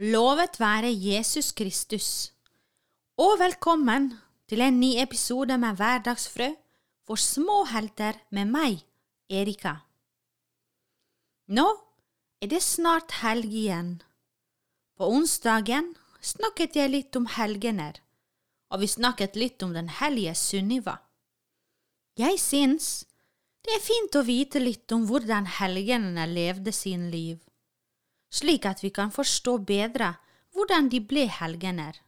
Lovet være Jesus Kristus, og velkommen til en ny episode med Hverdagsfrø for små helter med meg, Erika. Nå er det snart helg igjen. På onsdagen snakket jeg litt om helgener, og vi snakket litt om den hellige Sunniva. Jeg syns det er fint å vite litt om hvordan helgenene levde sin liv, slik at vi kan forstå bedre hvordan de ble helgener.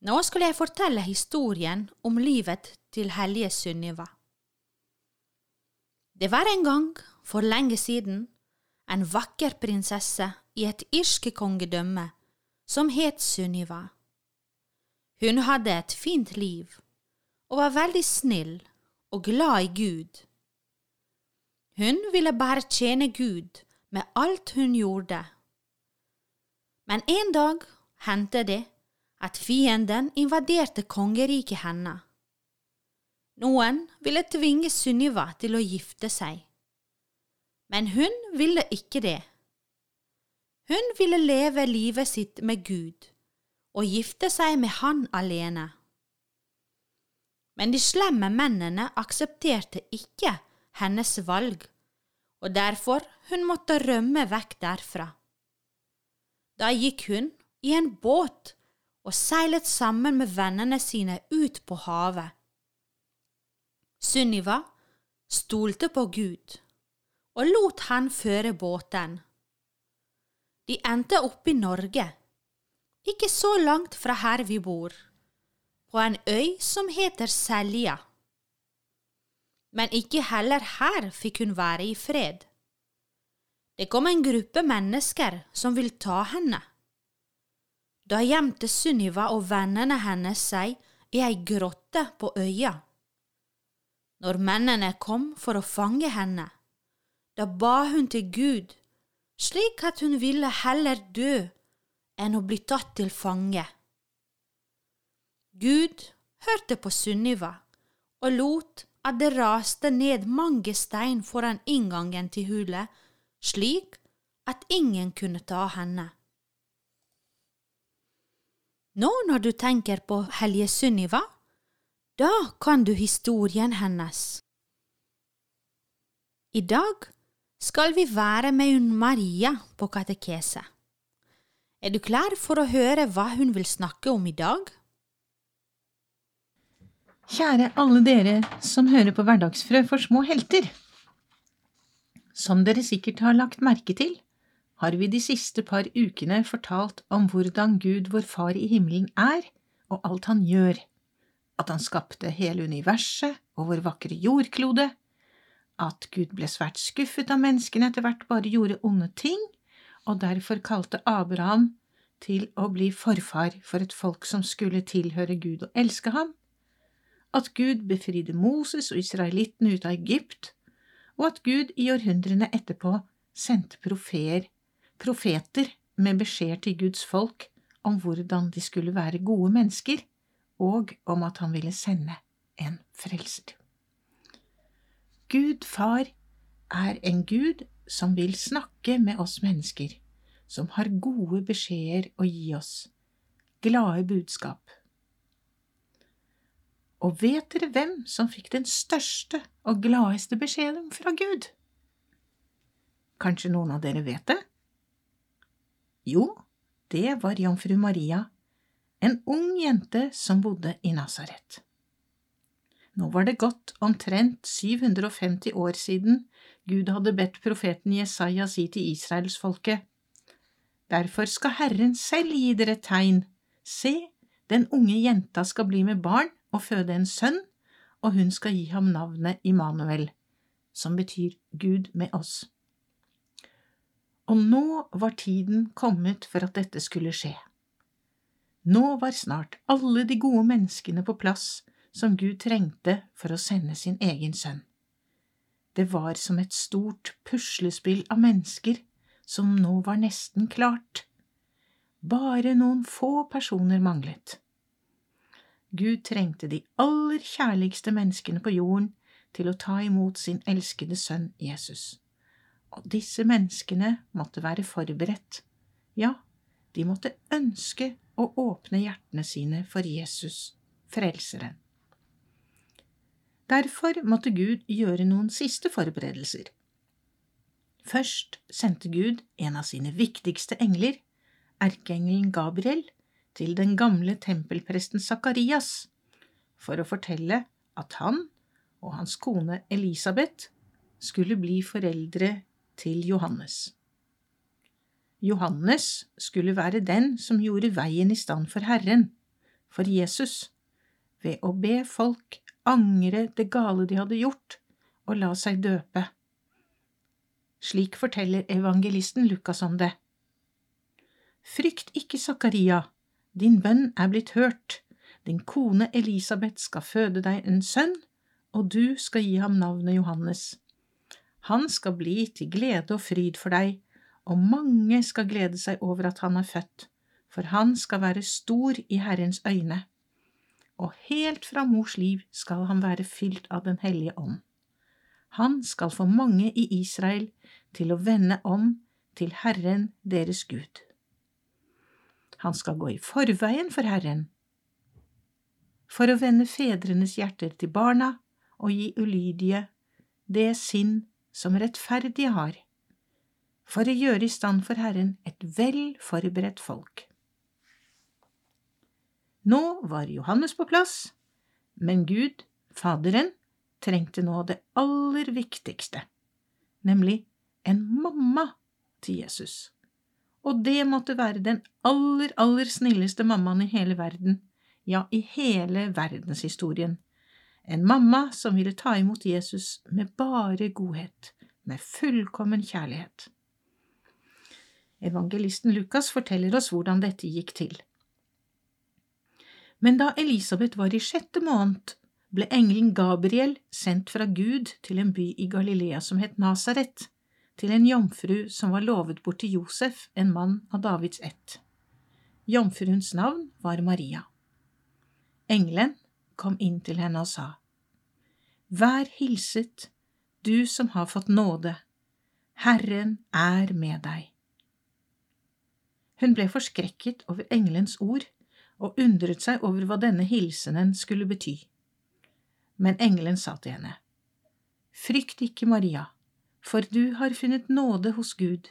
Nå skal jeg fortelle historien om livet til hellige Sunniva. Det var en gang, for lenge siden, en vakker prinsesse i et irske kongedømme som het Sunniva. Hun hadde et fint liv og var veldig snill og glad i Gud. Hun ville bare tjene Gud med alt hun gjorde. Men en dag hendte det at fienden invaderte kongeriket hennes. Noen ville tvinge Sunniva til å gifte seg, men hun ville ikke det. Hun ville leve livet sitt med Gud og gifte seg med Han alene. Men de slemme mennene aksepterte ikke hennes valg, og derfor hun måtte rømme vekk derfra. Da gikk hun i en båt og seilet sammen med vennene sine ut på havet. Sunniva stolte på Gud og lot han føre båten. De endte opp i Norge, ikke så langt fra her vi bor, på en øy som heter Selja. Men ikke heller her fikk hun være i fred. Det kom en gruppe mennesker som ville ta henne. Da gjemte Sunniva og vennene hennes seg i ei grotte på øya. Når mennene kom for å fange henne, da ba hun til Gud, slik at hun ville heller dø enn å bli tatt til fange. Gud hørte på Sunniva og lot at det raste ned mange stein foran inngangen til hulet, slik at ingen kunne ta henne. Nå når du tenker på Helje Sunniva, da kan du historien hennes. I dag skal vi være med hun Maria på katekese. Er du klar for å høre hva hun vil snakke om i dag? Kjære alle dere som hører på Hverdagsfrø for små helter. Som dere sikkert har lagt merke til, har vi de siste par ukene fortalt om hvordan Gud, vår Far i himmelen, er, og alt han gjør, at han skapte hele universet og vår vakre jordklode, at Gud ble svært skuffet av menneskene etter hvert bare gjorde onde ting, og derfor kalte Abraham til å bli forfar for et folk som skulle tilhøre Gud og elske ham, at Gud befridde Moses og israelittene ut av Egypt, og at Gud i århundrene etterpå sendte profeer profeter med beskjed til Guds folk om hvordan de skulle være gode mennesker, og om at han ville sende en frelser. Gud Far er en Gud som vil snakke med oss mennesker, som har gode beskjeder å gi oss, glade budskap. Og vet dere hvem som fikk den største og gladeste beskjeden fra Gud? Kanskje noen av dere vet det? Jo, det var jomfru Maria, en ung jente som bodde i Nasaret. Nå var det gått omtrent 750 år siden Gud hadde bedt profeten Jesaja si til israelsfolket, Derfor skal Herren selv gi dere tegn. Se, den unge jenta skal bli med barn og føde en sønn, og hun skal gi ham navnet Immanuel, som betyr Gud med oss. Og nå var tiden kommet for at dette skulle skje. Nå var snart alle de gode menneskene på plass som Gud trengte for å sende sin egen sønn. Det var som et stort puslespill av mennesker som nå var nesten klart. Bare noen få personer manglet. Gud trengte de aller kjærligste menneskene på jorden til å ta imot sin elskede sønn Jesus og disse menneskene måtte være forberedt, ja, de måtte ønske å åpne hjertene sine for Jesus, Frelseren. Derfor måtte Gud gjøre noen siste forberedelser. Først sendte Gud en av sine viktigste engler, erkeengelen Gabriel, til den gamle tempelpresten Sakarias for å fortelle at han og hans kone Elisabeth skulle bli foreldre til Johannes. Johannes skulle være den som gjorde veien i stand for Herren, for Jesus, ved å be folk angre det gale de hadde gjort, og la seg døpe. Slik forteller evangelisten Lukas om det. Frykt ikke, Zakaria, din bønn er blitt hørt, din kone Elisabeth skal føde deg en sønn, og du skal gi ham navnet Johannes. Han skal bli til glede og fryd for deg, og mange skal glede seg over at han er født, for han skal være stor i Herrens øyne. Og helt fra mors liv skal han være fylt av Den hellige ånd. Han skal få mange i Israel til å vende om til Herren deres Gud. Han skal gå i forveien for Herren, for å vende fedrenes hjerter til barna og gi ulydige det sinn som rettferdige har, for å gjøre i stand for Herren et vel forberedt folk. Nå var Johannes på plass, men Gud, Faderen, trengte nå det aller viktigste, nemlig en mamma til Jesus. Og det måtte være den aller, aller snilleste mammaen i hele verden, ja, i hele verdenshistorien en mamma som ville ta imot Jesus med bare godhet, med fullkommen kjærlighet. Evangelisten Lukas forteller oss hvordan dette gikk til. Men da Elisabeth var i sjette måned, ble engelen Gabriel sendt fra Gud til en by i Galilea som het Nasaret, til en jomfru som var lovet bort til Josef, en mann av Davids ett. Jomfruens navn var Maria. Engelen kom inn til henne og sa, Vær hilset, du som har fått nåde, Herren er med deg. Hun ble forskrekket over engelens ord og undret seg over hva denne hilsenen skulle bety. Men engelen sa til henne, Frykt ikke, Maria, for du har funnet nåde hos Gud.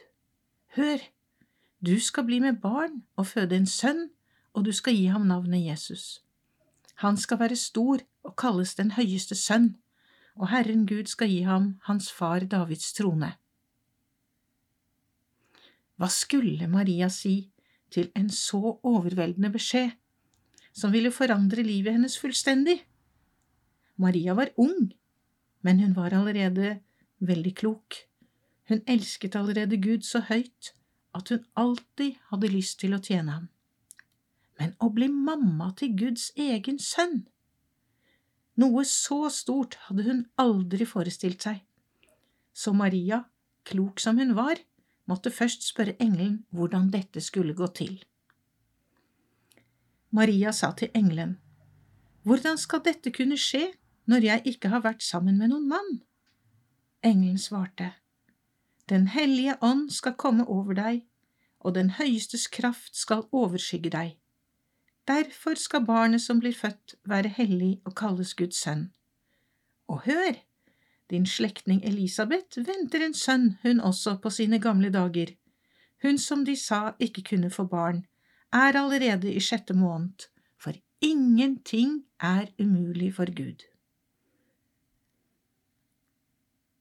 Hør, du skal bli med barn og føde en sønn, og du skal gi ham navnet Jesus. Han skal være stor og kalles den høyeste sønn, og Herren Gud skal gi ham hans far Davids trone. Hva skulle Maria si til en så overveldende beskjed, som ville forandre livet hennes fullstendig? Maria var ung, men hun var allerede veldig klok. Hun elsket allerede Gud så høyt at hun alltid hadde lyst til å tjene ham men å bli mamma til Guds egen sønn. Noe så stort hadde hun aldri forestilt seg. Så Maria, klok som hun var, måtte først spørre engelen hvordan dette skulle gå til. Maria sa til engelen, Hvordan skal dette kunne skje når jeg ikke har vært sammen med noen mann? Engelen svarte, Den hellige ånd skal komme over deg, og den høyestes kraft skal overskygge deg. Derfor skal barnet som blir født, være hellig og kalles Guds sønn. Og hør, din slektning Elisabeth venter en sønn, hun også, på sine gamle dager. Hun som de sa ikke kunne få barn, er allerede i sjette måned, for ingenting er umulig for Gud.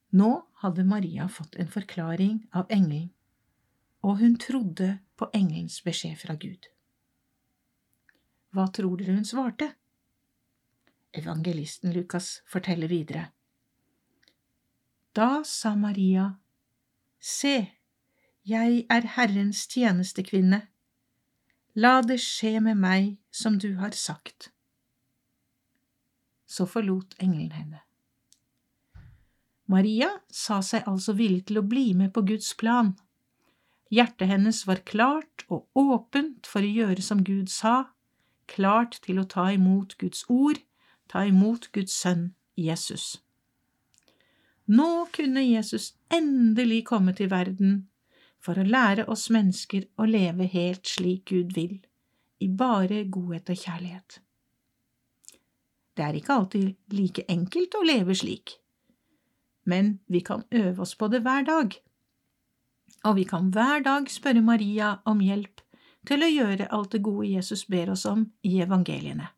Nå hadde Maria fått en forklaring av engelen, og hun trodde på engelens beskjed fra Gud. Hva tror dere hun svarte? Evangelisten Lukas forteller videre. Da sa Maria, Se, jeg er Herrens tjenestekvinne. La det skje med meg som du har sagt. Så forlot engelen henne. Maria sa seg altså villig til å bli med på Guds plan. Hjertet hennes var klart og åpent for å gjøre som Gud sa, klart til å ta imot Guds ord, ta imot Guds sønn Jesus. Nå kunne Jesus endelig komme til verden, for å lære oss mennesker å leve helt slik Gud vil, i bare godhet og kjærlighet. Det er ikke alltid like enkelt å leve slik, men vi kan øve oss på det hver dag. Og vi kan hver dag spørre Maria om hjelp til å gjøre alt det gode Jesus ber oss om i evangeliene.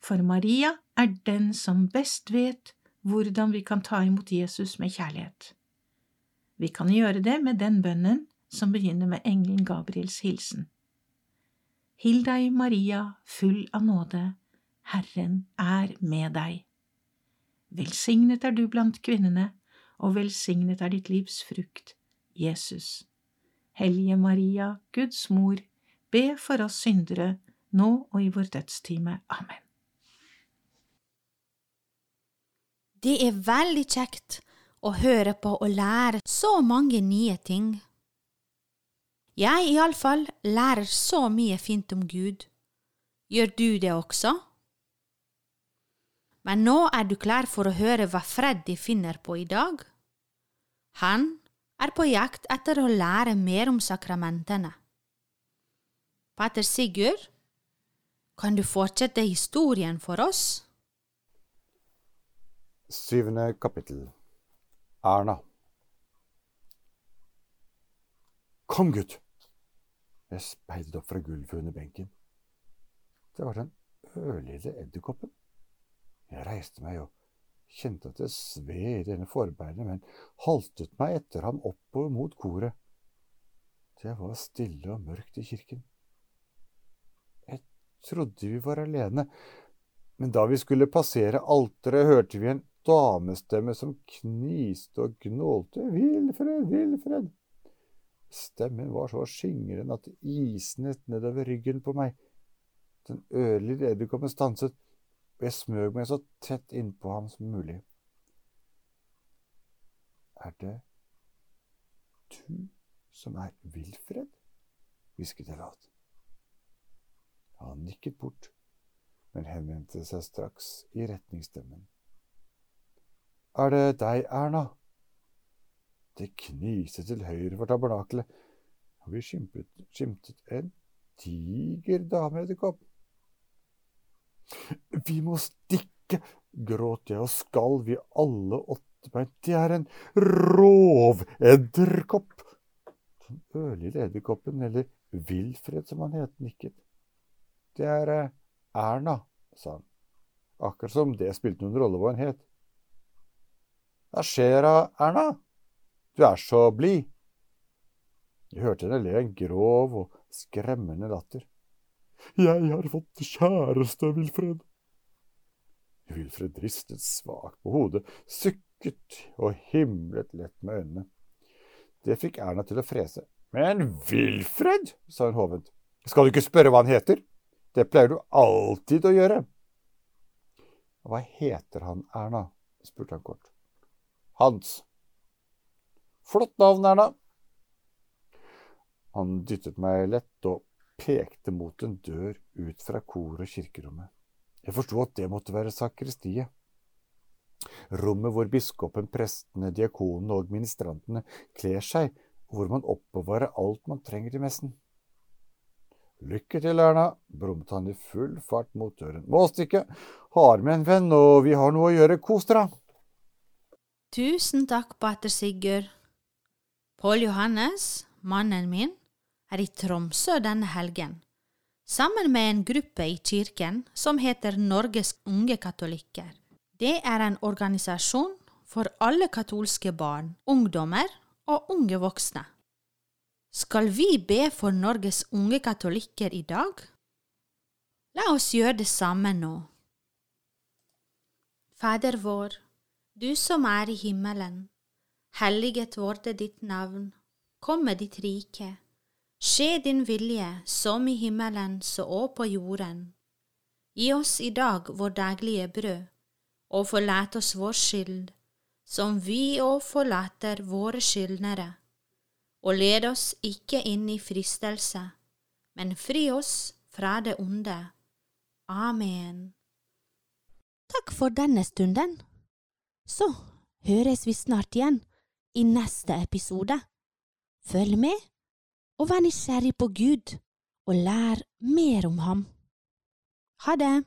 For Maria er den som best vet hvordan vi kan ta imot Jesus med kjærlighet. Vi kan gjøre det med den bønnen som begynner med engelen Gabriels hilsen. Hill deg, Maria, full av nåde, Herren er med deg. Velsignet er du blant kvinnene, og velsignet er ditt livs frukt, Jesus. Hellige Maria, Guds mor, be for oss syndere, nå og i vår dødstime. Amen. Det er veldig kjekt å høre på og lære så mange nye ting. Jeg iallfall lærer så mye fint om Gud. Gjør du det også? Men nå er du klar for å høre hva Freddy finner på i dag? Han er på jakt etter å lære mer om sakramentene. Pater Sigurd, kan du fortsette historien for oss? Syvende kapittel Erna. Kom, gutt! Jeg speidet opp fra gulvet under benken. Det var den ørlille edderkoppen. Jeg reiste meg og kjente at det sved i denne forbeinet, men haltet meg etter ham oppover mot koret. Det var stille og mørkt i kirken. Jeg trodde vi var alene, men da vi skulle passere alteret, hørte vi en damestemme som kniste og gnålte. Vilfred, Vilfred! Stemmen var så skingrende at det isnet nedover ryggen på meg. Den ørlille edderkoppen stanset, og jeg smøg meg så tett innpå ham som mulig. Er det du som er Vilfred? hvisket jeg lavt. Han nikket bort, men henvendte seg straks i retningsstemmen. Er det deg, Erna? Det kniste til høyre for tabernakelet, og vi skimtet, skimtet en diger dameedderkopp. Vi må stikke, gråt jeg og skalv vi alle åtte bein. Det er en rovedderkopp! Den ørlille edderkoppen, eller Wilfred som han het, nikket. Det er eh, Erna, sa han, akkurat som det spilte noen rolle hva han het. Hva skjer da, Erna? Du er så blid. Jeg hørte henne le en grov og skremmende latter. Jeg har fått kjæreste, Wilfred. Wilfred ristet svakt på hodet, sukket og himlet lett med øynene. Det fikk Erna til å frese. Men Wilfred, sa hun hovent, skal du ikke spørre hva han heter? Det pleier du alltid å gjøre. Hva heter han, Erna? spurte han kort. Hans. Flott navn, Erna. Han dyttet meg lett og pekte mot en dør ut fra kor- og kirkerommet. Jeg forsto at det måtte være sakristiet. Rommet hvor biskopen, prestene, diakonene og ministrantene kler seg, og hvor man oppbevarer alt man trenger i messen. Lykke til, Erna, brummet han i full fart mot døren. Må stikke, har med en venn, og vi har noe å gjøre, kos dere! Tusen takk, pater Sigurd. Pål Johannes, mannen min, er i Tromsø denne helgen, sammen med en gruppe i kirken som heter Norges unge katolikker. Det er en organisasjon for alle katolske barn, ungdommer og unge voksne. Skal vi be for Norges unge katolikker i dag? La oss gjøre det samme nå. Fader vår, du som er i himmelen. Helliget vorde ditt navn. Kom med ditt rike. Skje din vilje, som i himmelen så òg på jorden. Gi oss i dag vår daglige brød, og forlat oss vår skyld, som vi òg forlater våre skyldnere. Og led oss ikke inn i fristelse, men fri oss fra det onde. Amen. Takk for denne stunden. Så høres vi snart igjen i neste episode. Følg med, og vær nysgjerrig på Gud, og lær mer om ham. Ha det!